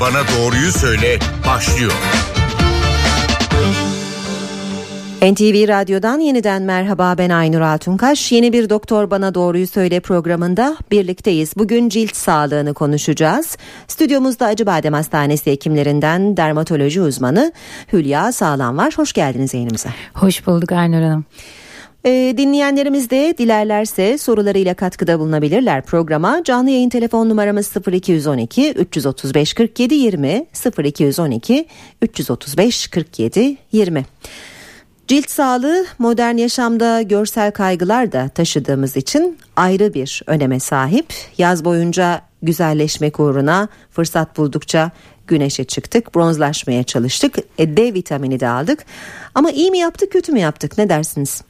Bana Doğruyu Söyle başlıyor. NTV Radyo'dan yeniden merhaba ben Aynur Altunkaş. Yeni bir Doktor Bana Doğruyu Söyle programında birlikteyiz. Bugün cilt sağlığını konuşacağız. Stüdyomuzda Acıbadem Hastanesi hekimlerinden dermatoloji uzmanı Hülya Sağlam var. Hoş geldiniz yayınımıza. Hoş bulduk Aynur Hanım. E, dinleyenlerimiz de dilerlerse sorularıyla katkıda bulunabilirler programa. Canlı yayın telefon numaramız 0212 335 47 20 0212 335 47 20. Cilt sağlığı modern yaşamda görsel kaygılar da taşıdığımız için ayrı bir öneme sahip. Yaz boyunca güzelleşmek uğruna fırsat buldukça güneşe çıktık, bronzlaşmaya çalıştık. E, D vitamini de aldık. Ama iyi mi yaptık, kötü mü yaptık? Ne dersiniz?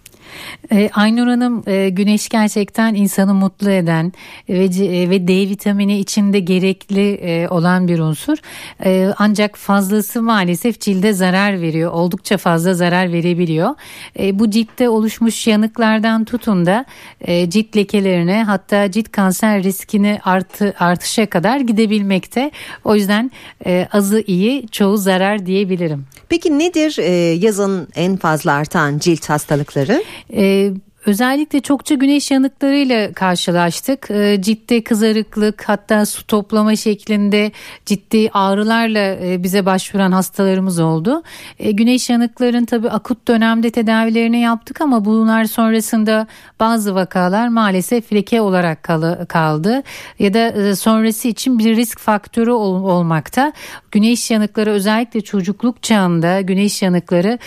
E, Aynur Hanım e, güneş gerçekten insanı mutlu eden ve e, ve D vitamini içinde gerekli e, olan bir unsur. E, ancak fazlası maalesef cilde zarar veriyor. Oldukça fazla zarar verebiliyor. E, bu ciltte oluşmuş yanıklardan tutun da e, cilt lekelerine hatta cilt kanser riskini artı artışa kadar gidebilmekte. O yüzden e, azı iyi, çoğu zarar diyebilirim. Peki nedir e, yazın en fazla artan cilt hastalıkları? E, Özellikle çokça güneş yanıklarıyla karşılaştık. E, ciddi kızarıklık hatta su toplama şeklinde ciddi ağrılarla e, bize başvuran hastalarımız oldu. E, güneş yanıkların tabii akut dönemde tedavilerini yaptık ama bunlar sonrasında bazı vakalar maalesef leke olarak kaldı ya da sonrası için bir risk faktörü olmakta. Güneş yanıkları özellikle çocukluk çağında güneş yanıkları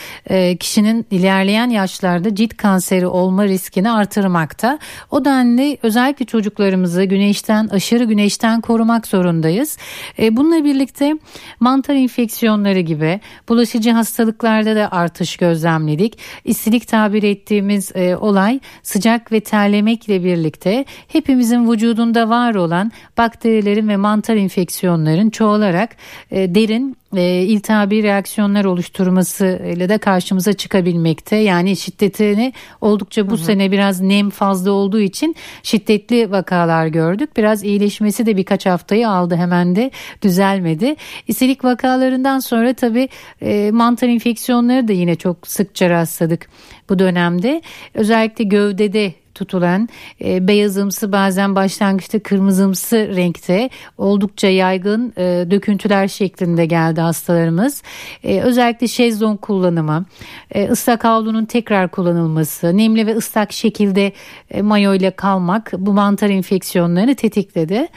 kişinin ilerleyen yaşlarda cilt kanseri olma riskini artırmakta. O denli özellikle çocuklarımızı güneşten aşırı güneşten korumak zorundayız. E, bununla birlikte mantar enfeksiyonları gibi bulaşıcı hastalıklarda da artış gözlemledik. İstilik tabir ettiğimiz e, olay sıcak ve terlemekle birlikte hepimizin vücudunda var olan bakterilerin ve mantar enfeksiyonların çoğalarak e, derin e, iltihabi reaksiyonlar oluşturması ile de karşımıza çıkabilmekte. Yani şiddetini oldukça bu hı hı. sene biraz nem fazla olduğu için şiddetli vakalar gördük. Biraz iyileşmesi de birkaç haftayı aldı hemen de düzelmedi. İstilik vakalarından sonra tabii e, mantar enfeksiyonları da yine çok sıkça rastladık bu dönemde. Özellikle gövdede tutulan e, beyazımsı bazen başlangıçta kırmızımsı renkte oldukça yaygın e, döküntüler şeklinde geldi hastalarımız. E, özellikle şezlong kullanımı, e, ıslak havlunun tekrar kullanılması, nemli ve ıslak şekilde e, mayo ile kalmak bu mantar enfeksiyonlarını tetikledi.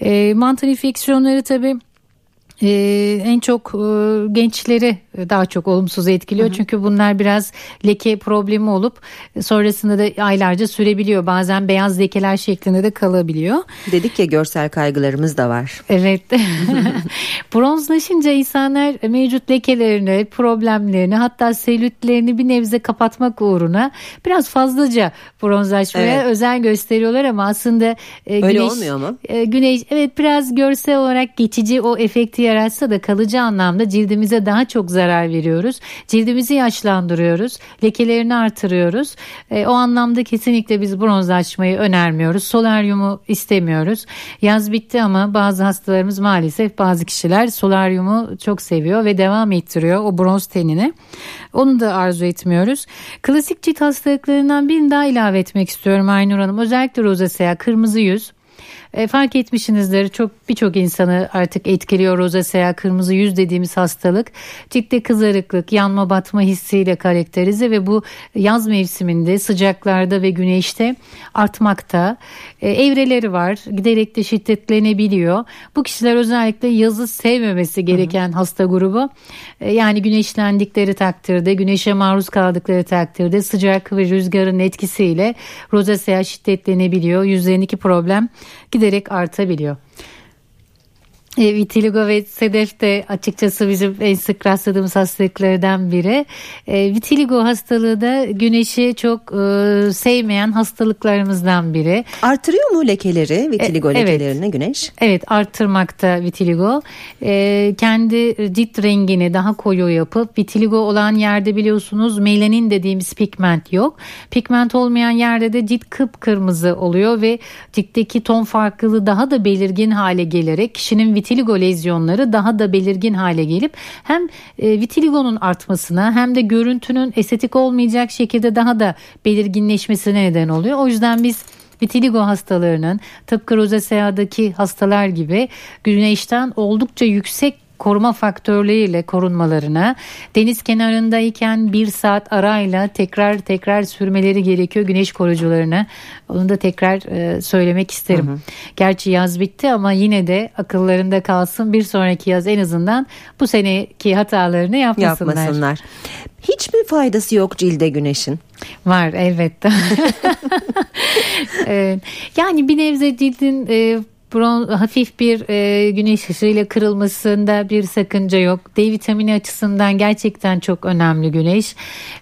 E, mantar enfeksiyonları tabii ee, en çok e, gençleri daha çok olumsuz etkiliyor. Hı hı. Çünkü bunlar biraz leke problemi olup sonrasında da aylarca sürebiliyor. Bazen beyaz lekeler şeklinde de kalabiliyor. Dedik ya görsel kaygılarımız da var. Evet. Bronzlaşınca insanlar mevcut lekelerini, problemlerini hatta selülitlerini bir nebze kapatmak uğruna biraz fazlaca bronzlaşmaya evet. özen gösteriyorlar ama aslında e, Öyle güneş, olmuyor mu? E, güneş evet biraz görsel olarak geçici o efekti yaratsa da kalıcı anlamda cildimize daha çok zarar veriyoruz. Cildimizi yaşlandırıyoruz. Lekelerini artırıyoruz. E, o anlamda kesinlikle biz bronzlaşmayı önermiyoruz. Solaryumu istemiyoruz. Yaz bitti ama bazı hastalarımız maalesef bazı kişiler solaryumu çok seviyor ve devam ettiriyor o bronz tenini. Onu da arzu etmiyoruz. Klasik cilt hastalıklarından birini daha ilave etmek istiyorum Aynur Hanım. Özellikle rozasea, kırmızı yüz. E, fark etmişsinizdir çok birçok insanı artık etkiliyor rozasea kırmızı yüz dediğimiz hastalık. Ciltte kızarıklık, yanma batma hissiyle karakterize ve bu yaz mevsiminde sıcaklarda ve güneşte artmakta. E, evreleri var giderek de şiddetlenebiliyor. Bu kişiler özellikle yazı sevmemesi gereken hı hı. hasta grubu. E, yani güneşlendikleri takdirde, güneşe maruz kaldıkları takdirde sıcak ve rüzgarın etkisiyle rozasea şiddetlenebiliyor. Yüzlerindeki problem giderek artabiliyor. E, vitiligo ve sedef de açıkçası bizim en sık rastladığımız hastalıklardan biri. E, vitiligo hastalığı da güneşi çok e, sevmeyen hastalıklarımızdan biri. Artırıyor mu lekeleri, vitiligo e, evet. lekelerini güneş? Evet, arttırmakta vitiligo. E, kendi cilt rengini daha koyu yapıp vitiligo olan yerde biliyorsunuz melanin dediğimiz pigment yok. Pigment olmayan yerde de cilt kıpkırmızı oluyor ve ciltteki ton farklılığı daha da belirgin hale gelerek kişinin vitiligo vitiligo lezyonları daha da belirgin hale gelip hem e, vitiligonun artmasına hem de görüntünün estetik olmayacak şekilde daha da belirginleşmesine neden oluyor. O yüzden biz vitiligo hastalarının tıpkı rozacea'daki hastalar gibi güneşten oldukça yüksek koruma faktörleriyle korunmalarına, deniz kenarındayken bir saat arayla tekrar tekrar sürmeleri gerekiyor güneş koruyucularına. Onu da tekrar e, söylemek isterim. Hı hı. Gerçi yaz bitti ama yine de akıllarında kalsın bir sonraki yaz en azından bu seneki hatalarını yapmasınlar. Yapmasınlar. Hiç mi faydası yok cilde güneşin? Var elbette. yani bir nebze cildin e, bron hafif bir e, güneş ışığıyla kırılmasında bir sakınca yok. D vitamini açısından gerçekten çok önemli güneş.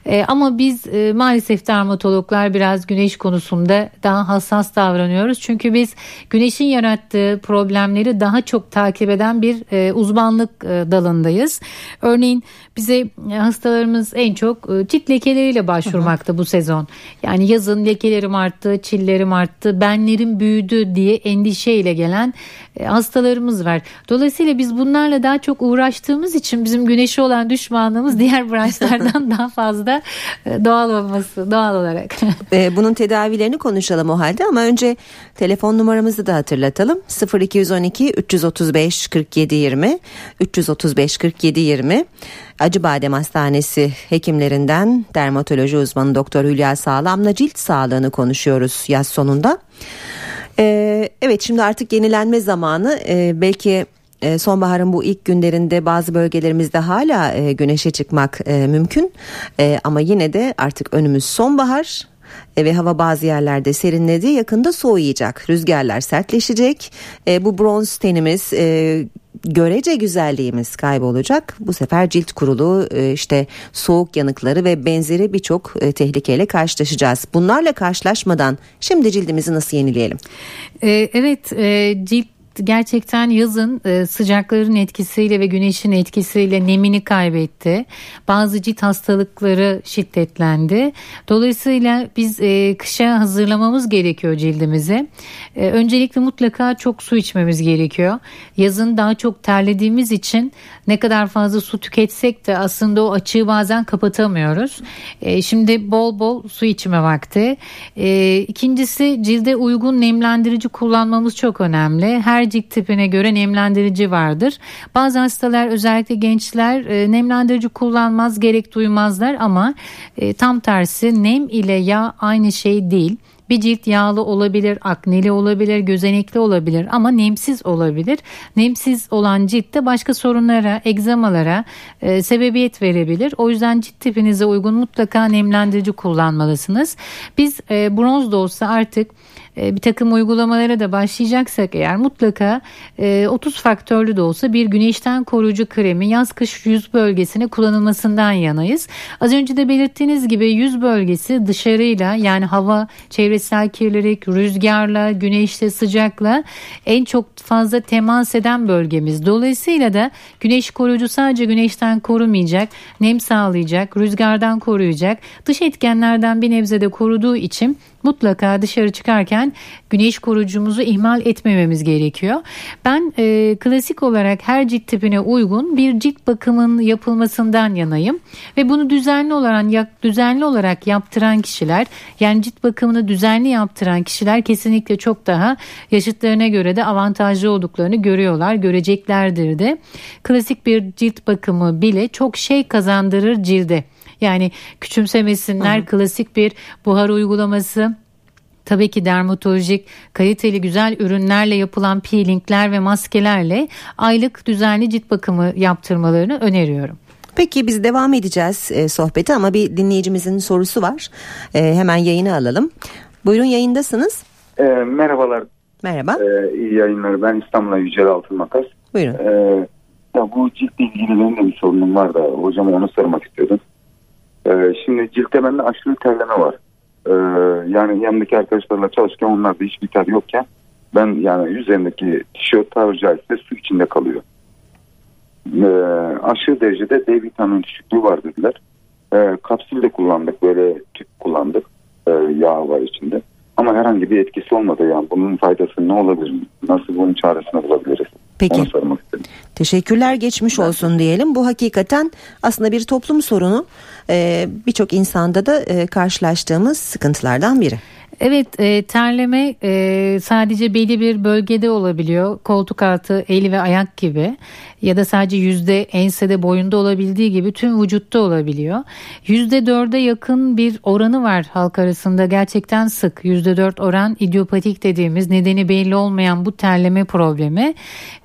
E, ama biz e, maalesef dermatologlar biraz güneş konusunda daha hassas davranıyoruz. Çünkü biz güneşin yarattığı problemleri daha çok takip eden bir e, uzmanlık e, dalındayız. Örneğin bize e, hastalarımız en çok e, lekeleriyle başvurmakta bu sezon. Yani yazın lekelerim arttı, çillerim arttı, benlerim büyüdü diye endişeyle gelen e, hastalarımız var. Dolayısıyla biz bunlarla daha çok uğraştığımız için bizim güneşi olan düşmanlığımız diğer branşlardan daha fazla doğal olması doğal olarak. Bunun tedavilerini konuşalım o halde ama önce telefon numaramızı da hatırlatalım. 0212 335 47 20 335 47 20 Acıbadem Hastanesi hekimlerinden dermatoloji uzmanı Doktor Hülya Sağlam'la cilt sağlığını konuşuyoruz yaz sonunda. Ee, evet şimdi artık yenilenme zamanı. Ee, belki e, sonbaharın bu ilk günlerinde bazı bölgelerimizde hala e, güneşe çıkmak e, mümkün. E, ama yine de artık önümüz sonbahar ve hava bazı yerlerde serinledi. Yakında soğuyacak rüzgarlar sertleşecek. E, bu bronz tenimiz görece güzelliğimiz kaybolacak. Bu sefer cilt kuruluğu e, işte soğuk yanıkları ve benzeri birçok e, tehlikeyle karşılaşacağız. Bunlarla karşılaşmadan şimdi cildimizi nasıl yenileyelim? Ee, evet cilt gerçekten yazın e, sıcakların etkisiyle ve güneşin etkisiyle nemini kaybetti. Bazı cilt hastalıkları şiddetlendi. Dolayısıyla biz e, kışa hazırlamamız gerekiyor cildimizi. E, öncelikle mutlaka çok su içmemiz gerekiyor. Yazın daha çok terlediğimiz için ne kadar fazla su tüketsek de aslında o açığı bazen kapatamıyoruz. Şimdi bol bol su içme vakti. İkincisi cilde uygun nemlendirici kullanmamız çok önemli. Her cilt tipine göre nemlendirici vardır. Bazı hastalar özellikle gençler e, nemlendirici kullanmaz gerek duymazlar ama e, tam tersi nem ile yağ aynı şey değil. Bir cilt yağlı olabilir, akneli olabilir, gözenekli olabilir ama nemsiz olabilir. Nemsiz olan ciltte başka sorunlara, egzamalara e, sebebiyet verebilir. O yüzden cilt tipinize uygun mutlaka nemlendirici kullanmalısınız. Biz e, bronz da olsa artık e, bir takım uygulamalara da başlayacaksak eğer mutlaka 30 e, faktörlü de olsa bir güneşten koruyucu kremi yaz kış yüz bölgesine kullanılmasından yanayız. Az önce de belirttiğiniz gibi yüz bölgesi dışarıyla yani hava, çevresel kirlilik, rüzgarla, güneşle, sıcakla en çok fazla temas eden bölgemiz. Dolayısıyla da güneş koruyucu sadece güneşten korumayacak, nem sağlayacak, rüzgardan koruyacak, dış etkenlerden bir nebze de koruduğu için mutlaka dışarı çıkarken güneş koruyucumuzu ihmal etmememiz gerekiyor. Ben e, klasik olarak her cilt tipine uygun bir cilt bakımının yapılmasından yanayım ve bunu düzenli olarak düzenli olarak yaptıran kişiler yani cilt bakımını düzenli yaptıran kişiler kesinlikle çok daha yaşıtlarına göre de avantajlı olduklarını görüyorlar, göreceklerdir de. Klasik bir cilt bakımı bile çok şey kazandırır cilde. Yani küçümsemesinler. Hı. Klasik bir buhar uygulaması Tabii ki dermatolojik kaliteli güzel ürünlerle yapılan peelingler ve maskelerle aylık düzenli cilt bakımı yaptırmalarını öneriyorum. Peki biz devam edeceğiz e, sohbeti ama bir dinleyicimizin sorusu var. E, hemen yayını alalım. Buyurun yayındasınız. E, merhabalar. Merhaba. E, iyi yayınlar. Ben İstanbul'a Yücel Altın Makas. Buyurun. E, ya bu ciltle ilgili benim de bir sorunum var da hocam onu sormak istiyordum. Ee, şimdi ciltte bende aşırı terleme var. Ee, yani yanındaki arkadaşlarla çalışırken onlarda hiçbir ter yokken ben yani üzerindeki tişört tabiri caizse su içinde kalıyor. Ee, aşırı derecede D vitamin düşüklüğü var dediler. Ee, kapsül de kullandık böyle tüp kullandık. Yağ var içinde. Ama herhangi bir etkisi olmadı yani bunun faydası ne olabilir? Nasıl bunun çaresini bulabiliriz? Peki. Onu sormak istedim. Teşekkürler geçmiş olsun diyelim. Bu hakikaten aslında bir toplum sorunu. Ee, Birçok insanda da e, karşılaştığımız sıkıntılardan biri. Evet e, terleme e, sadece belli bir bölgede olabiliyor. Koltuk altı, eli ve ayak gibi ya da sadece yüzde ensede boyunda olabildiği gibi tüm vücutta olabiliyor. Yüzde dörde yakın bir oranı var halk arasında gerçekten sık. Yüzde dört oran idiopatik dediğimiz nedeni belli olmayan bu terleme problemi.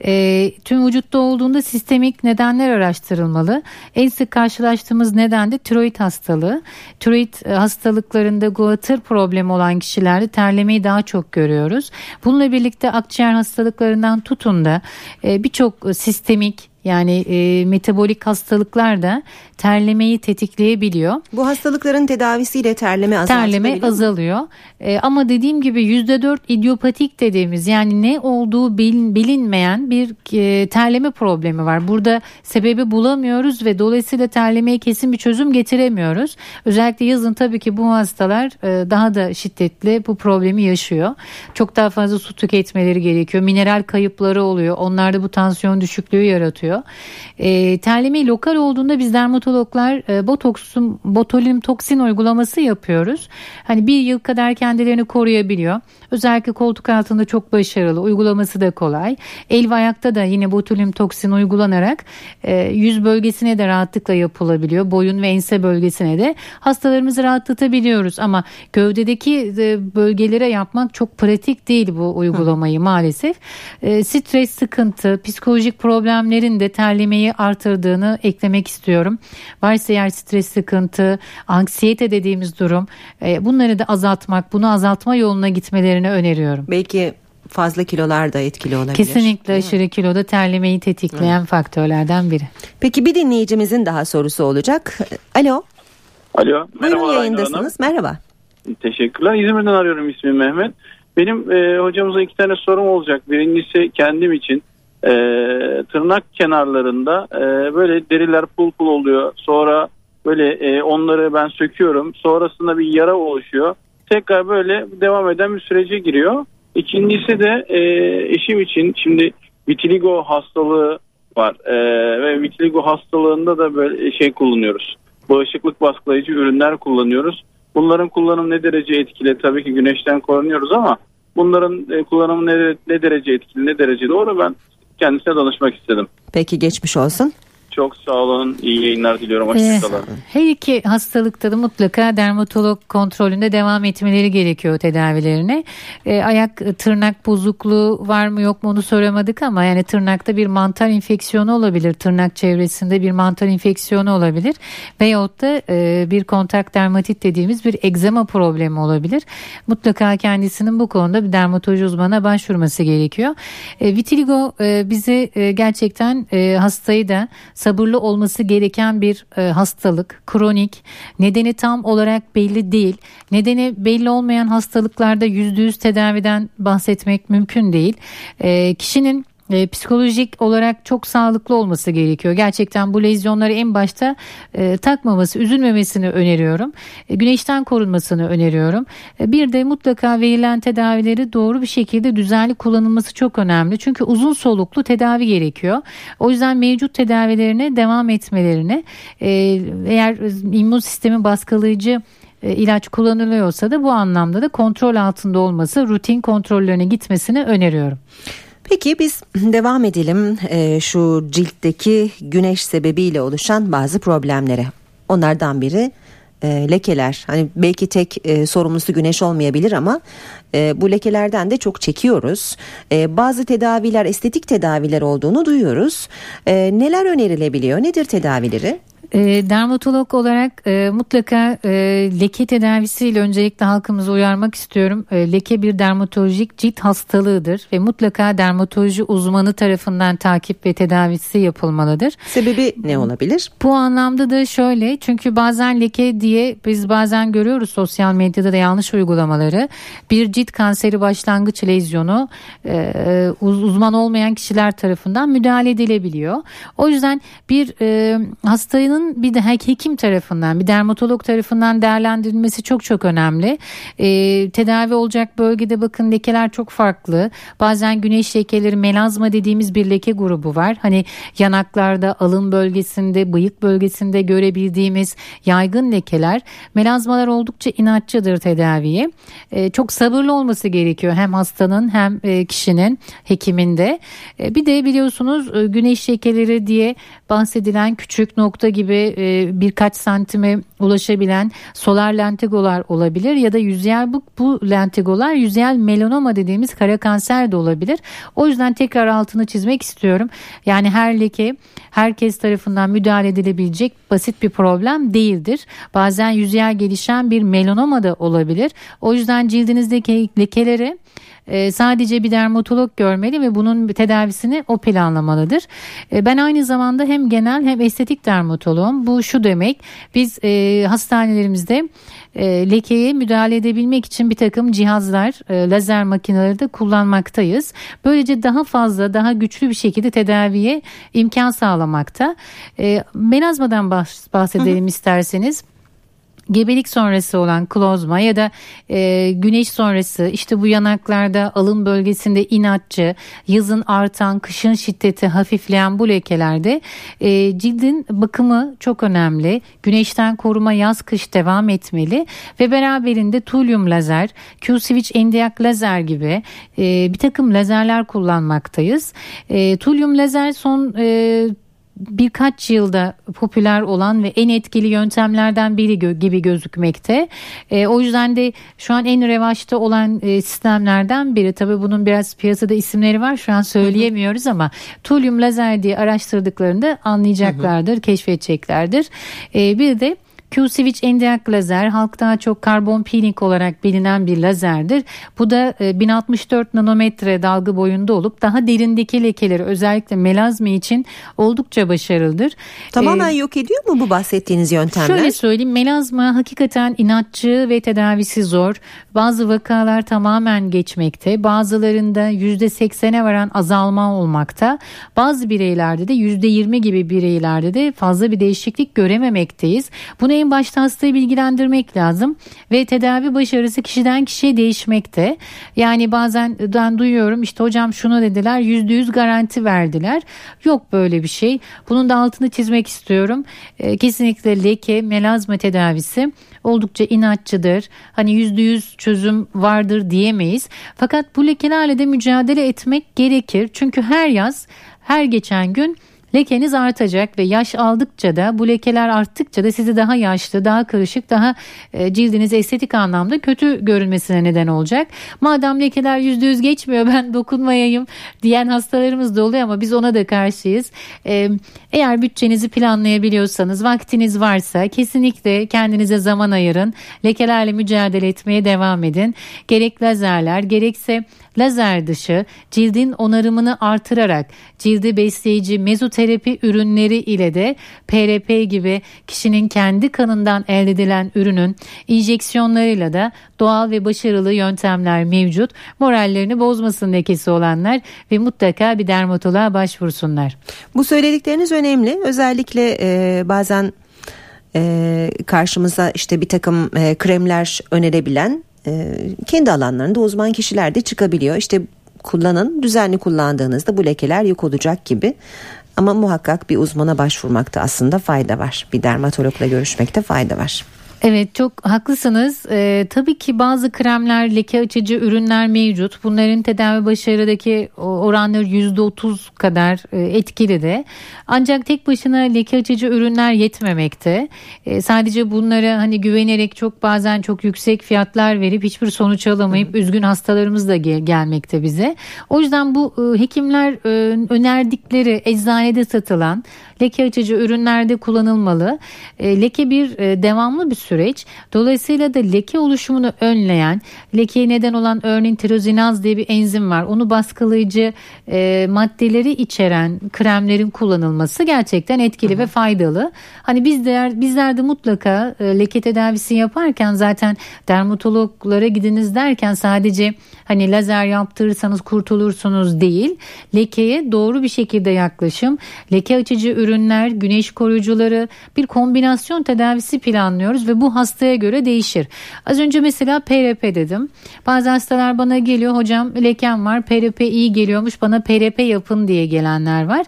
E, tüm vücutta olduğunda sistemik nedenler araştırılmalı. En sık karşılaştığımız neden de tiroid hastalığı. Tiroid e, hastalıklarında guatr problemi olan kişilerde terlemeyi daha çok görüyoruz. Bununla birlikte akciğer hastalıklarından tutun da e, birçok sistemik yani e, metabolik hastalıklar da terlemeyi tetikleyebiliyor. Bu hastalıkların tedavisiyle terleme azaltılabiliyor Terleme azalıyor. E, ama dediğim gibi %4 idiopatik dediğimiz yani ne olduğu bilin- bilinmeyen bir e, terleme problemi var. Burada sebebi bulamıyoruz ve dolayısıyla terlemeye kesin bir çözüm getiremiyoruz. Özellikle yazın tabii ki bu hastalar e, daha da şiddetli bu problemi yaşıyor. Çok daha fazla su tüketmeleri gerekiyor. Mineral kayıpları oluyor. Onlar da bu tansiyon düşüklüğü yaratıyor. E, terleme lokal olduğunda biz dermatologlar e, botoksun, botulinum toksin uygulaması yapıyoruz. Hani bir yıl kadar kendilerini koruyabiliyor. Özellikle koltuk altında çok başarılı. Uygulaması da kolay. El ve ayakta da yine botulinum toksin uygulanarak e, yüz bölgesine de rahatlıkla yapılabiliyor. Boyun ve ense bölgesine de hastalarımızı rahatlatabiliyoruz. Ama gövdedeki e, bölgelere yapmak çok pratik değil bu uygulamayı maalesef. E, stres, sıkıntı, psikolojik problemlerin de terlemeyi artırdığını eklemek istiyorum. Varsa eğer stres, sıkıntı, anksiyete dediğimiz durum e, bunları da azaltmak, bunu azaltma yoluna gitmelerini öneriyorum. Belki fazla kilolar da etkili olabilir. Kesinlikle aşırı kiloda terlemeyi tetikleyen faktörlerden biri. Peki bir dinleyicimizin daha sorusu olacak. Alo. Alo. Buyurun yayındasınız. Merhaba. Teşekkürler. İzmir'den arıyorum ismim Mehmet. Benim e, hocamıza iki tane sorum olacak. Birincisi kendim için e, tırnak kenarlarında e, böyle deriler pul pul oluyor. Sonra böyle e, onları ben söküyorum. Sonrasında bir yara oluşuyor. Tekrar böyle devam eden bir sürece giriyor. İkincisi de e, eşim için şimdi vitiligo hastalığı var E, ve vitiligo hastalığında da böyle şey kullanıyoruz. Bağışıklık baskılayıcı ürünler kullanıyoruz. Bunların kullanımı ne derece etkili? Tabii ki güneşten korunuyoruz ama bunların e, kullanımı ne, ne derece etkili, ne derece doğru ben kendisine danışmak istedim. Peki geçmiş olsun. Çok sağ olun. iyi yayınlar diliyorum. Ee, Hoşçakalın. her iki hastalıkta da mutlaka dermatolog kontrolünde devam etmeleri gerekiyor tedavilerine. Ee, ayak e, tırnak bozukluğu var mı yok mu onu soramadık ama yani tırnakta bir mantar infeksiyonu olabilir. Tırnak çevresinde bir mantar infeksiyonu olabilir. Veyahut da e, bir kontak dermatit dediğimiz bir egzama problemi olabilir. Mutlaka kendisinin bu konuda bir dermatoloji uzmanına başvurması gerekiyor. E, vitiligo e, bize e, gerçekten e, hastayı da sabırlı olması gereken bir e, hastalık. Kronik. Nedeni tam olarak belli değil. Nedeni belli olmayan hastalıklarda %100 tedaviden bahsetmek mümkün değil. E, kişinin e, psikolojik olarak çok sağlıklı olması gerekiyor. Gerçekten bu lezyonları en başta e, takmaması, üzülmemesini öneriyorum. E, güneşten korunmasını öneriyorum. E, bir de mutlaka verilen tedavileri doğru bir şekilde düzenli kullanılması çok önemli. Çünkü uzun soluklu tedavi gerekiyor. O yüzden mevcut tedavilerine devam etmelerini e, eğer immün sistemi baskılayıcı e, ilaç kullanılıyorsa da bu anlamda da kontrol altında olması, rutin kontrollerine gitmesini öneriyorum. Peki biz devam edelim e, şu ciltteki güneş sebebiyle oluşan bazı problemlere. Onlardan biri e, lekeler. Hani belki tek e, sorumlusu güneş olmayabilir ama e, bu lekelerden de çok çekiyoruz. E, bazı tedaviler estetik tedaviler olduğunu duyuyoruz. E, neler önerilebiliyor? Nedir tedavileri? E, dermatolog olarak e, mutlaka e, leke tedavisiyle öncelikle halkımızı uyarmak istiyorum. E, leke bir dermatolojik cilt hastalığıdır ve mutlaka dermatoloji uzmanı tarafından takip ve tedavisi yapılmalıdır. Sebebi ne olabilir? Bu anlamda da şöyle çünkü bazen leke diye biz bazen görüyoruz sosyal medyada da yanlış uygulamaları. Bir cilt kanseri başlangıç lezyonu e, uz- uzman olmayan kişiler tarafından müdahale edilebiliyor. O yüzden bir e, hastanın bunun bir de hekim tarafından bir dermatolog tarafından değerlendirilmesi çok çok önemli. E, tedavi olacak bölgede bakın lekeler çok farklı. Bazen güneş lekeleri melazma dediğimiz bir leke grubu var. Hani yanaklarda, alın bölgesinde, bıyık bölgesinde görebildiğimiz yaygın lekeler. Melazmalar oldukça inatçıdır tedaviye. E, çok sabırlı olması gerekiyor hem hastanın hem e, kişinin hekiminde. E, bir de biliyorsunuz e, güneş lekeleri diye bahsedilen küçük nokta gibi e, birkaç santime ulaşabilen solar lentigolar olabilir ya da yüzeyel bu, bu lentigolar yüzeyel melanoma dediğimiz kara kanser de olabilir. O yüzden tekrar altını çizmek istiyorum. Yani her leke herkes tarafından müdahale edilebilecek basit bir problem değildir. Bazen yüzeyel gelişen bir melanoma da olabilir. O yüzden cildinizdeki lekeleri e, sadece bir dermatolog görmeli ve bunun tedavisini o planlamalıdır. E, ben aynı zamanda hem genel hem estetik dermatoloğum. Bu şu demek biz e, hastanelerimizde e, lekeye müdahale edebilmek için bir takım cihazlar, e, lazer makineleri de kullanmaktayız. Böylece daha fazla, daha güçlü bir şekilde tedaviye imkan sağlamakta. E, melazmadan bahsedelim hı hı. isterseniz gebelik sonrası olan klozma ya da e, güneş sonrası işte bu yanaklarda alın bölgesinde inatçı yazın artan kışın şiddeti hafifleyen bu lekelerde e, cildin bakımı çok önemli. Güneşten koruma yaz kış devam etmeli ve beraberinde tulyum lazer Q-switch endiyak lazer gibi e, bir takım lazerler kullanmaktayız. E, tulyum lazer son e, birkaç yılda popüler olan ve en etkili yöntemlerden biri gö- gibi gözükmekte. E, o yüzden de şu an en revaçta olan e, sistemlerden biri. Tabii bunun biraz piyasada isimleri var şu an söyleyemiyoruz ama tulyum lazer diye araştırdıklarında anlayacaklardır, keşfedeceklerdir. E, bir de Q-switch endiak lazer halk daha çok karbon peeling olarak bilinen bir lazerdir. Bu da 1064 e, nanometre dalga boyunda olup daha derindeki lekeleri özellikle melazma için oldukça başarılıdır. Tamamen ee, yok ediyor mu bu bahsettiğiniz yöntemler? Şöyle söyleyeyim melazma hakikaten inatçı ve tedavisi zor. Bazı vakalar tamamen geçmekte. Bazılarında %80'e varan azalma olmakta. Bazı bireylerde de %20 gibi bireylerde de fazla bir değişiklik görememekteyiz. Bunu en başta hastayı bilgilendirmek lazım ve tedavi başarısı kişiden kişiye değişmekte. Yani bazen ben duyuyorum işte hocam şunu dediler yüzde yüz garanti verdiler. Yok böyle bir şey. Bunun da altını çizmek istiyorum. E, kesinlikle leke, melazma tedavisi oldukça inatçıdır. Hani yüzde yüz çözüm vardır diyemeyiz. Fakat bu lekelerle de mücadele etmek gerekir. Çünkü her yaz her geçen gün lekeniz artacak ve yaş aldıkça da bu lekeler arttıkça da sizi daha yaşlı, daha karışık, daha e, cildiniz estetik anlamda kötü görünmesine neden olacak. Madem lekeler %100 geçmiyor ben dokunmayayım diyen hastalarımız da oluyor ama biz ona da karşıyız. E, eğer bütçenizi planlayabiliyorsanız, vaktiniz varsa kesinlikle kendinize zaman ayırın. Lekelerle mücadele etmeye devam edin. Gerek lazerler gerekse lazer dışı cildin onarımını artırarak cildi besleyici mezoterapi ürünleri ile de PRP gibi kişinin kendi kanından elde edilen ürünün enjeksiyonlarıyla da doğal ve başarılı yöntemler mevcut. Morallerini bozmasın lekesi olanlar ve mutlaka bir dermatoloğa başvursunlar. Bu söyledikleriniz önemli. Özellikle e, bazen e, karşımıza işte bir takım e, kremler önerebilen e, kendi alanlarında uzman kişiler de çıkabiliyor. İşte kullanın düzenli kullandığınızda bu lekeler yok olacak gibi. Ama muhakkak bir uzmana başvurmakta aslında fayda var. Bir dermatologla görüşmekte fayda var. Evet çok haklısınız. Ee, tabii ki bazı kremler, leke açıcı ürünler mevcut. Bunların tedavi başarıdaki oranları %30 kadar e, etkili de. Ancak tek başına leke açıcı ürünler yetmemekte. E, sadece bunlara hani güvenerek çok bazen çok yüksek fiyatlar verip hiçbir sonuç alamayıp üzgün hastalarımız da gel- gelmekte bize. O yüzden bu e, hekimler e, önerdikleri eczanede satılan leke açıcı ürünlerde kullanılmalı. Leke bir devamlı bir süreç süreç. Dolayısıyla da leke oluşumunu önleyen, lekeye neden olan örneğin tirozinaz diye bir enzim var. Onu baskılayıcı e, maddeleri içeren kremlerin kullanılması gerçekten etkili Hı. ve faydalı. Hani biz de bizler de mutlaka e, leke tedavisi yaparken zaten dermatologlara gidiniz derken sadece hani lazer yaptırırsanız kurtulursunuz değil. Lekeye doğru bir şekilde yaklaşım, leke açıcı ürünler, güneş koruyucuları bir kombinasyon tedavisi planlıyoruz ve bu hastaya göre değişir. Az önce mesela PRP dedim. Bazı hastalar bana geliyor hocam lekem var PRP iyi geliyormuş bana PRP yapın diye gelenler var.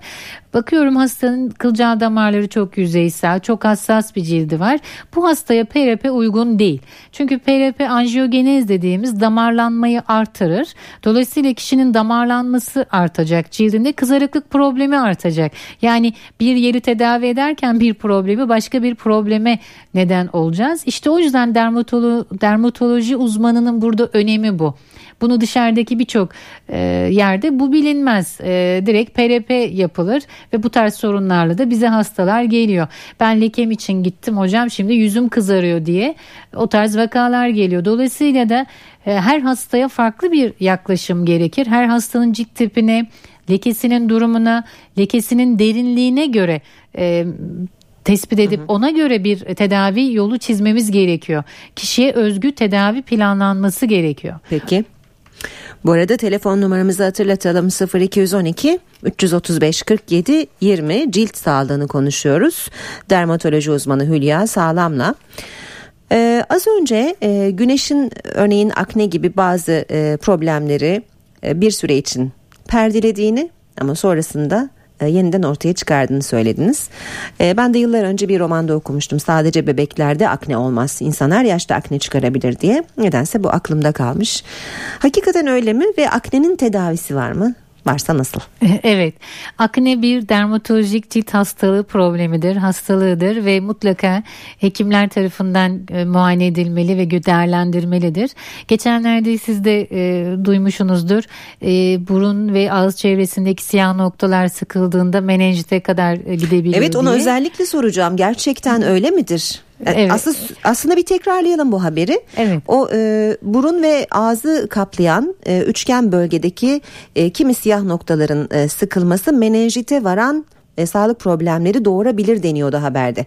Bakıyorum hastanın kılcal damarları çok yüzeysel, çok hassas bir cildi var. Bu hastaya PRP uygun değil. Çünkü PRP anjiyogenez dediğimiz damarlanmayı artırır. Dolayısıyla kişinin damarlanması artacak. Cildinde kızarıklık problemi artacak. Yani bir yeri tedavi ederken bir problemi başka bir probleme neden olacağız. İşte o yüzden dermatolo dermatoloji uzmanının burada önemi bu. Bunu dışarıdaki birçok e, yerde bu bilinmez. E, direkt PRP yapılır ve bu tarz sorunlarla da bize hastalar geliyor. Ben lekem için gittim hocam şimdi yüzüm kızarıyor diye o tarz vakalar geliyor. Dolayısıyla da e, her hastaya farklı bir yaklaşım gerekir. Her hastanın cilt tipine, lekesinin durumuna, lekesinin derinliğine göre e, tespit edip hı hı. ona göre bir tedavi yolu çizmemiz gerekiyor. Kişiye özgü tedavi planlanması gerekiyor. Peki. Bu arada telefon numaramızı hatırlatalım 0212 335 47 20 cilt sağlığını konuşuyoruz. Dermatoloji uzmanı Hülya Sağlam'la. Ee, az önce e, güneşin örneğin akne gibi bazı e, problemleri e, bir süre için perdelediğini ama sonrasında e, yeniden ortaya çıkardığını söylediniz. E, ben de yıllar önce bir romanda okumuştum. Sadece bebeklerde akne olmaz. İnsan her yaşta akne çıkarabilir diye. Nedense bu aklımda kalmış. Hakikaten öyle mi ve aknenin tedavisi var mı? Varsa nasıl? Evet. Akne bir dermatolojik cilt hastalığı problemidir, hastalığıdır ve mutlaka hekimler tarafından e, muayene edilmeli ve değerlendirmelidir. Geçenlerde siz de e, duymuşsunuzdur. E, burun ve ağız çevresindeki siyah noktalar sıkıldığında menenjite kadar gidebiliyor Evet onu diye. özellikle soracağım. Gerçekten öyle midir? Evet. Aslında, aslında bir tekrarlayalım bu haberi. Evet. O e, burun ve ağzı kaplayan e, üçgen bölgedeki e, kimi siyah noktaların e, sıkılması menenjite varan e, sağlık problemleri doğurabilir deniyordu haberde.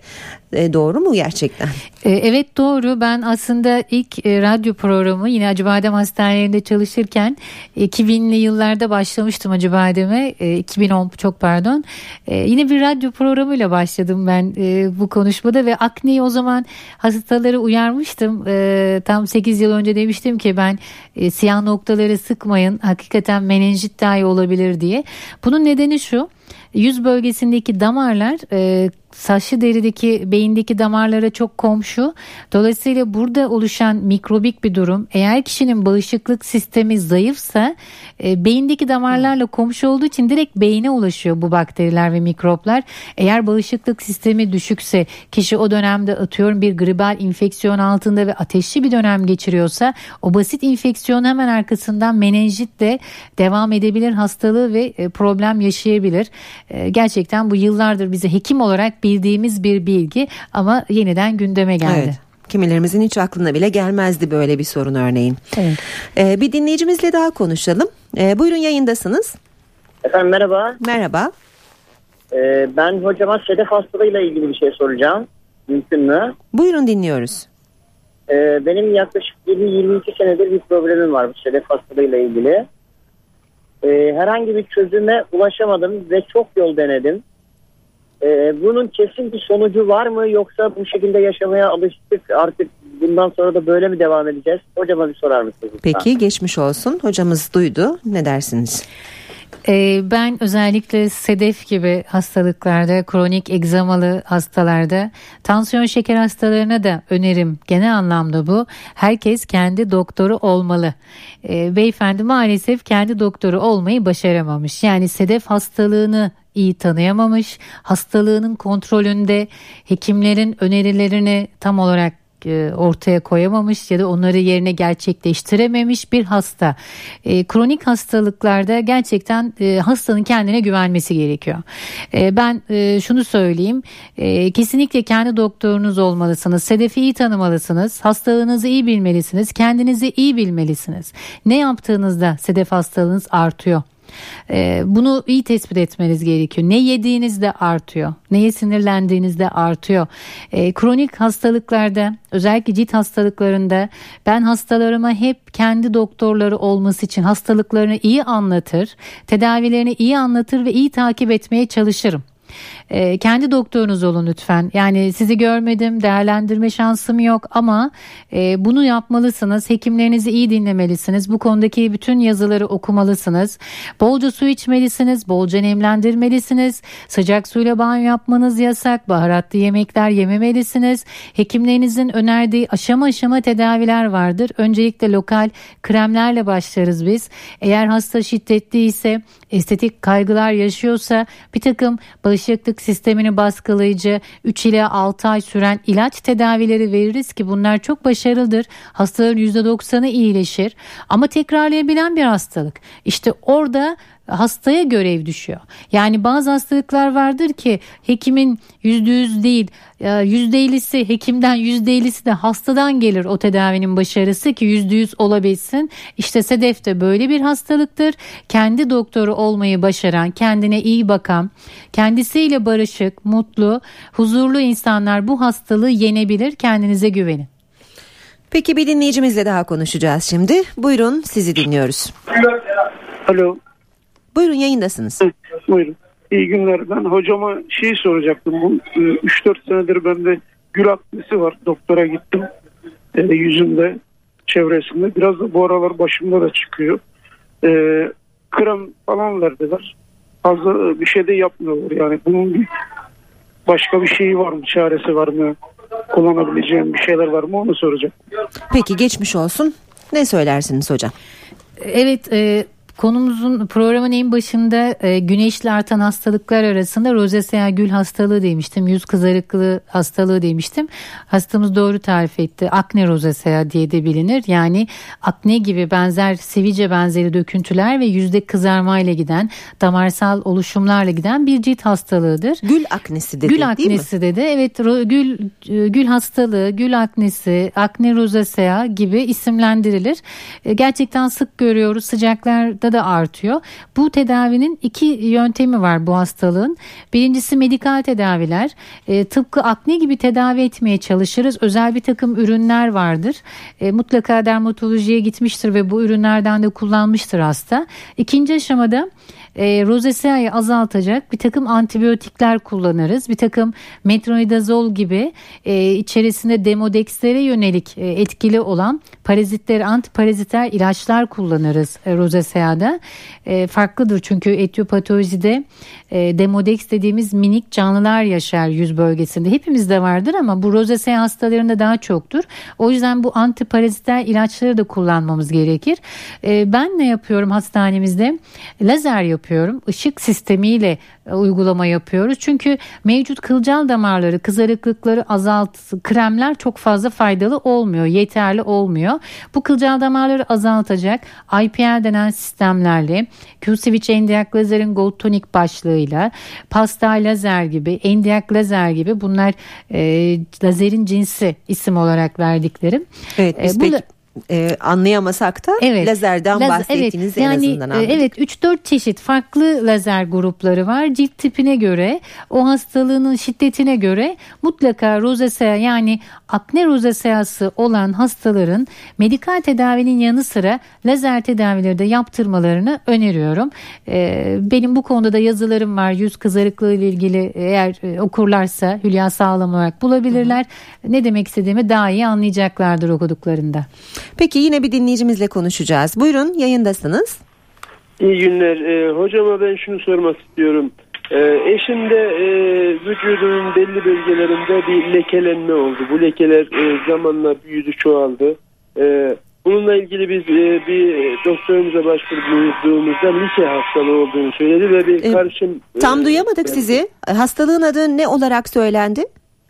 E, doğru mu gerçekten? E, evet doğru. Ben aslında ilk e, radyo programı yine Acıbadem Hastanelerinde çalışırken 2000'li yıllarda başlamıştım Acıbadem'e. E, 2010 çok pardon. E, yine bir radyo programıyla başladım ben e, bu konuşmada ve akneyi o zaman hastaları uyarmıştım. E, tam 8 yıl önce demiştim ki ben e, siyah noktaları sıkmayın. Hakikaten menenjit dahi olabilir diye. Bunun nedeni şu yüz bölgesindeki damarlar e, saçlı derideki beyindeki damarlara çok komşu. Dolayısıyla burada oluşan mikrobik bir durum eğer kişinin bağışıklık sistemi zayıfsa e, beyindeki damarlarla komşu olduğu için direkt beyine ulaşıyor bu bakteriler ve mikroplar. Eğer bağışıklık sistemi düşükse kişi o dönemde atıyorum bir gribal infeksiyon altında ve ateşli bir dönem geçiriyorsa o basit infeksiyon hemen arkasından menenjitle devam edebilir hastalığı ve e, problem yaşayabilir. E, gerçekten bu yıllardır bize hekim olarak bildiğimiz bir bilgi ama yeniden gündeme geldi. Evet. Kimilerimizin hiç aklına bile gelmezdi böyle bir sorun örneğin. Evet. Ee, bir dinleyicimizle daha konuşalım. Ee, buyurun yayındasınız. Efendim merhaba. Merhaba. Ee, ben hocama sedef hastalığıyla ilgili bir şey soracağım. Mümkün mü? Buyurun dinliyoruz. Ee, benim yaklaşık 20-22 senedir bir problemim var bu sedef hastalığıyla ilgili. Ee, herhangi bir çözüme ulaşamadım ve çok yol denedim. Ee, bunun kesin bir sonucu var mı yoksa bu şekilde yaşamaya alıştık artık bundan sonra da böyle mi devam edeceğiz? Hocama bir sorar mısınız? Peki geçmiş olsun. Hocamız duydu. Ne dersiniz? Ee, ben özellikle sedef gibi hastalıklarda, kronik egzamalı hastalarda, tansiyon şeker hastalarına da önerim genel anlamda bu. Herkes kendi doktoru olmalı. Ee, beyefendi maalesef kendi doktoru olmayı başaramamış. Yani sedef hastalığını iyi tanıyamamış, hastalığının kontrolünde hekimlerin önerilerini tam olarak e, ortaya koyamamış ya da onları yerine gerçekleştirememiş bir hasta. E, kronik hastalıklarda gerçekten e, hastanın kendine güvenmesi gerekiyor. E, ben e, şunu söyleyeyim. E, kesinlikle kendi doktorunuz olmalısınız. Sedefi iyi tanımalısınız. Hastalığınızı iyi bilmelisiniz. Kendinizi iyi bilmelisiniz. Ne yaptığınızda sedef hastalığınız artıyor. Ee, bunu iyi tespit etmeniz gerekiyor. Ne yediğinizde artıyor. Neye sinirlendiğinizde artıyor. Ee, kronik hastalıklarda özellikle cilt hastalıklarında ben hastalarıma hep kendi doktorları olması için hastalıklarını iyi anlatır, tedavilerini iyi anlatır ve iyi takip etmeye çalışırım. E, kendi doktorunuz olun lütfen. Yani sizi görmedim, değerlendirme şansım yok ama e, bunu yapmalısınız. Hekimlerinizi iyi dinlemelisiniz. Bu konudaki bütün yazıları okumalısınız. Bolca su içmelisiniz, bolca nemlendirmelisiniz. Sıcak suyla banyo yapmanız yasak. Baharatlı yemekler yememelisiniz. Hekimlerinizin önerdiği aşama aşama tedaviler vardır. Öncelikle lokal kremlerle başlarız biz. Eğer hasta şiddetli ise estetik kaygılar yaşıyorsa bir takım bağışıklık sistemini baskılayıcı 3 ile 6 ay süren ilaç tedavileri veririz ki bunlar çok başarılıdır. Hastaların %90'ı iyileşir ama tekrarlayabilen bir hastalık. İşte orada hastaya görev düşüyor. Yani bazı hastalıklar vardır ki hekimin yüzde yüz değil yüzde ellisi hekimden yüzde ellisi de hastadan gelir o tedavinin başarısı ki yüzde yüz olabilsin. İşte sedef de böyle bir hastalıktır. Kendi doktoru olmayı başaran, kendine iyi bakan, kendisiyle barışık, mutlu, huzurlu insanlar bu hastalığı yenebilir. Kendinize güvenin. Peki bir dinleyicimizle daha konuşacağız şimdi. Buyurun sizi dinliyoruz. Alo. Buyurun yayındasınız. Hı, buyurun. İyi günler. Ben hocama şey soracaktım. Bu 3-4 e, senedir bende gül aknesi var. Doktora gittim. E, yüzümde, çevresinde. Biraz da bu aralar başımda da çıkıyor. E, krem falan verdiler. Fazla e, bir şey de yapmıyorlar. Yani bunun bir başka bir şeyi var mı? Çaresi var mı? Kullanabileceğim bir şeyler var mı? Onu soracağım. Peki geçmiş olsun. Ne söylersiniz hocam? Evet e, Konumuzun programın en başında e, güneşli artan hastalıklar arasında rozesea gül hastalığı demiştim. Yüz kızarıklığı hastalığı demiştim. Hastamız doğru tarif etti. Akne rozesea diye de bilinir. Yani akne gibi benzer sivice benzeri döküntüler ve yüzde kızarmayla giden damarsal oluşumlarla giden bir cilt hastalığıdır. Gül aknesi dedi Gül aknesi dedi. Evet gül e, gül hastalığı, gül aknesi, akne rozesea gibi isimlendirilir. E, gerçekten sık görüyoruz. Sıcaklarda da artıyor. Bu tedavinin iki yöntemi var bu hastalığın. Birincisi medikal tedaviler. E, tıpkı akne gibi tedavi etmeye çalışırız. Özel bir takım ürünler vardır. E, mutlaka dermatolojiye gitmiştir ve bu ürünlerden de kullanmıştır hasta. İkinci aşamada e, rozeseayı azaltacak bir takım antibiyotikler kullanırız. Bir takım metronidazol gibi e, içerisinde demodexlere yönelik e, etkili olan parazitler, antiparaziter ilaçlar kullanırız e, rozeseada. E, farklıdır çünkü etiyopatolojide e, demodex dediğimiz minik canlılar yaşar yüz bölgesinde. Hepimizde vardır ama bu rozesea hastalarında daha çoktur. O yüzden bu antiparaziter ilaçları da kullanmamız gerekir. E, ben ne yapıyorum hastanemizde? Lazer yapıyorum. Işık sistemiyle e, uygulama yapıyoruz. Çünkü mevcut kılcal damarları, kızarıklıkları azalt, kremler çok fazla faydalı olmuyor, yeterli olmuyor. Bu kılcal damarları azaltacak IPL denen sistemlerle Q-switch endiak lazerin gold tonic başlığıyla pastel lazer gibi, endiak lazer gibi bunlar e, lazerin cinsi isim olarak verdiklerim. Evet biz e, bu, pek e, anlayamasak da evet, lazerden lazer, bahsettiğiniz evet, en yani, azından e, anladık. Evet 3-4 çeşit farklı lazer grupları var. Cilt tipine göre o hastalığının şiddetine göre mutlaka rozesea yani akne rozeseası olan hastaların medikal tedavinin yanı sıra lazer tedavileri de yaptırmalarını öneriyorum. E, benim bu konuda da yazılarım var. Yüz kızarıklığı ile ilgili eğer e, okurlarsa Hülya Sağlam olarak bulabilirler. Hı hı. Ne demek istediğimi daha iyi anlayacaklardır okuduklarında. Peki yine bir dinleyicimizle konuşacağız. Buyurun yayındasınız. İyi günler. Ee, hocama ben şunu sormak istiyorum. Ee, eşimde e, vücudunun belli bölgelerinde bir lekelenme oldu. Bu lekeler e, zamanla büyüdü, çoğaldı. E, bununla ilgili biz e, bir doktorumuza başvurduğumuzda like hastalığı olduğunu söyledi ve bir karışım... Tam e, duyamadık yani, sizi. Hastalığın adı ne olarak söylendi?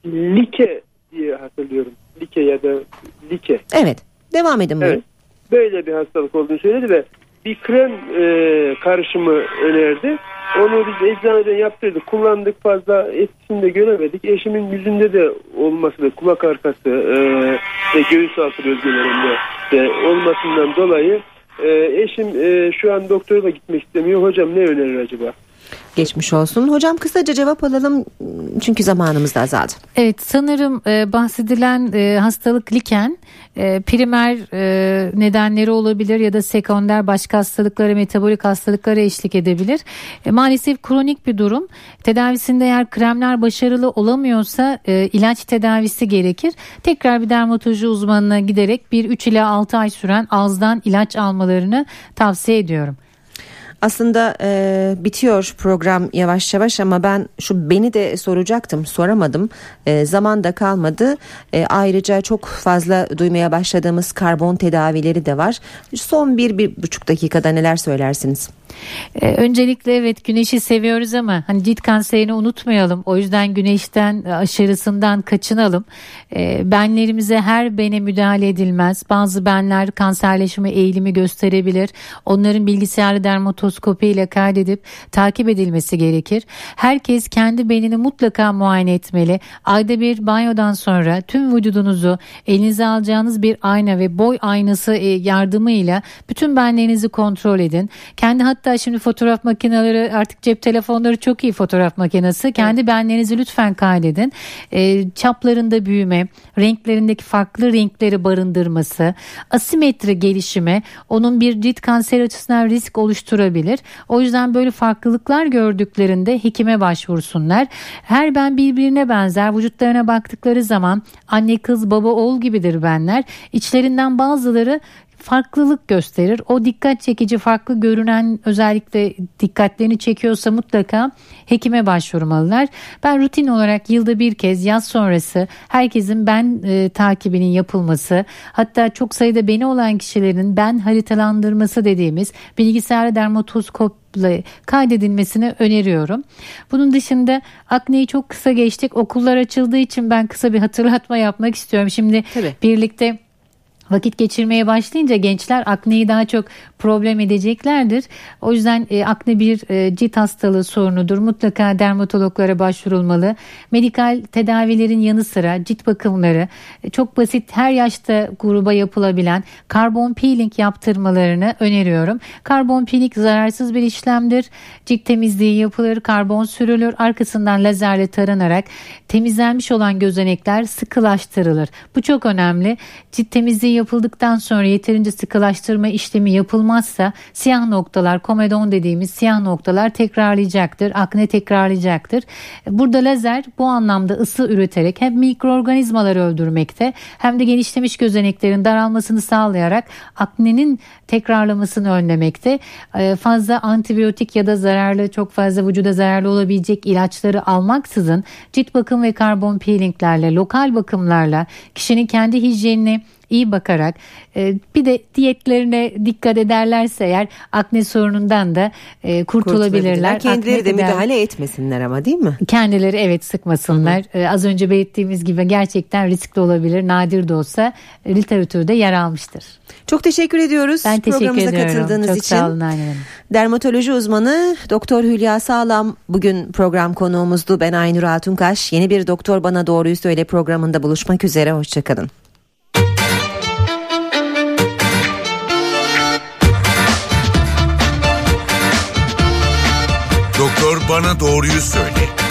Like diye hatırlıyorum. like ya da like. Evet. Devam edin buyurun. Evet. Böyle bir hastalık olduğunu söyledi ve bir krem e, karışımı önerdi. Onu biz eczaneden yaptırdık. Kullandık fazla etkisini de göremedik. Eşimin yüzünde de olması da kulak arkası e, ve göğüs altı bölgelerinde de olmasından dolayı e, eşim e, şu an doktora da gitmek istemiyor. Hocam ne önerir acaba? Geçmiş olsun. Hocam kısaca cevap alalım çünkü zamanımız da azaldı. Evet sanırım e, bahsedilen e, hastalık liken e, primer e, nedenleri olabilir ya da sekonder başka hastalıklara metabolik hastalıklara eşlik edebilir. E, maalesef kronik bir durum. Tedavisinde eğer kremler başarılı olamıyorsa e, ilaç tedavisi gerekir. Tekrar bir dermatoloji uzmanına giderek bir 3 ila 6 ay süren ağızdan ilaç almalarını tavsiye ediyorum. Aslında e, bitiyor program yavaş yavaş ama ben şu beni de soracaktım soramadım. E, zaman da kalmadı. E, ayrıca çok fazla duymaya başladığımız karbon tedavileri de var. Son bir bir buçuk dakikada neler söylersiniz? Ee, öncelikle evet güneşi seviyoruz ama hani cilt kanserini unutmayalım. O yüzden güneşten aşırısından kaçınalım. Ee, benlerimize her bene müdahale edilmez. Bazı benler kanserleşme eğilimi gösterebilir. Onların bilgisayarlı dermatoskopi ile kaydedip takip edilmesi gerekir. Herkes kendi benini mutlaka muayene etmeli. Ayda bir banyodan sonra tüm vücudunuzu elinize alacağınız bir ayna ve boy aynası e, yardımıyla bütün benlerinizi kontrol edin. Kendi hatta şimdi fotoğraf makineleri artık cep telefonları çok iyi fotoğraf makinesi. Kendi benlerinizi lütfen kaydedin. E, çaplarında büyüme, renklerindeki farklı renkleri barındırması, asimetri gelişimi onun bir cilt kanser açısından risk oluşturabilir. O yüzden böyle farklılıklar gördüklerinde hekime başvursunlar. Her ben birbirine benzer vücutlarına baktıkları zaman anne kız baba oğul gibidir benler. İçlerinden bazıları farklılık gösterir. O dikkat çekici farklı görünen özellikle dikkatlerini çekiyorsa mutlaka hekime başvurmalılar. Ben rutin olarak yılda bir kez yaz sonrası herkesin ben e, takibinin yapılması hatta çok sayıda beni olan kişilerin ben haritalandırması dediğimiz bilgisayar dermatoskop kaydedilmesini öneriyorum. Bunun dışında akneyi çok kısa geçtik. Okullar açıldığı için ben kısa bir hatırlatma yapmak istiyorum. Şimdi Tabii. birlikte vakit geçirmeye başlayınca gençler akneyi daha çok problem edeceklerdir. O yüzden e, akne bir e, cilt hastalığı sorunudur. Mutlaka dermatologlara başvurulmalı. Medikal tedavilerin yanı sıra cilt bakımları e, çok basit her yaşta gruba yapılabilen karbon peeling yaptırmalarını öneriyorum. Karbon peeling zararsız bir işlemdir. Cilt temizliği yapılır, karbon sürülür. Arkasından lazerle taranarak temizlenmiş olan gözenekler sıkılaştırılır. Bu çok önemli. Cilt temizliği yapıldıktan sonra yeterince sıkılaştırma işlemi yapılmazsa siyah noktalar, komedon dediğimiz siyah noktalar tekrarlayacaktır. Akne tekrarlayacaktır. Burada lazer bu anlamda ısı üreterek hem mikroorganizmaları öldürmekte hem de genişlemiş gözeneklerin daralmasını sağlayarak aknenin tekrarlamasını önlemekte. Ee, fazla antibiyotik ya da zararlı çok fazla vücuda zararlı olabilecek ilaçları almaksızın cilt bakım ve karbon peelinglerle lokal bakımlarla kişinin kendi hijyenini iyi bakarak e, bir de diyetlerine dikkat ederlerse eğer akne sorunundan da e, kurtulabilirler. Kendileri akne de müdahale etmesinler ama değil mi? Kendileri evet sıkmasınlar. Hı hı. E, az önce belirttiğimiz gibi gerçekten riskli olabilir. Nadir de olsa literatürde yer almıştır. Çok teşekkür ediyoruz. Ben teşekkür Programımıza ediyorum. katıldığınız Çok için. sağ olun annem. Dermatoloji uzmanı Doktor Hülya Sağlam bugün program konuğumuzdu. Ben Aynur Altunkaş. Yeni bir Doktor Bana Doğruyu Söyle programında buluşmak üzere. Hoşçakalın. Bana Doğruyu Söyle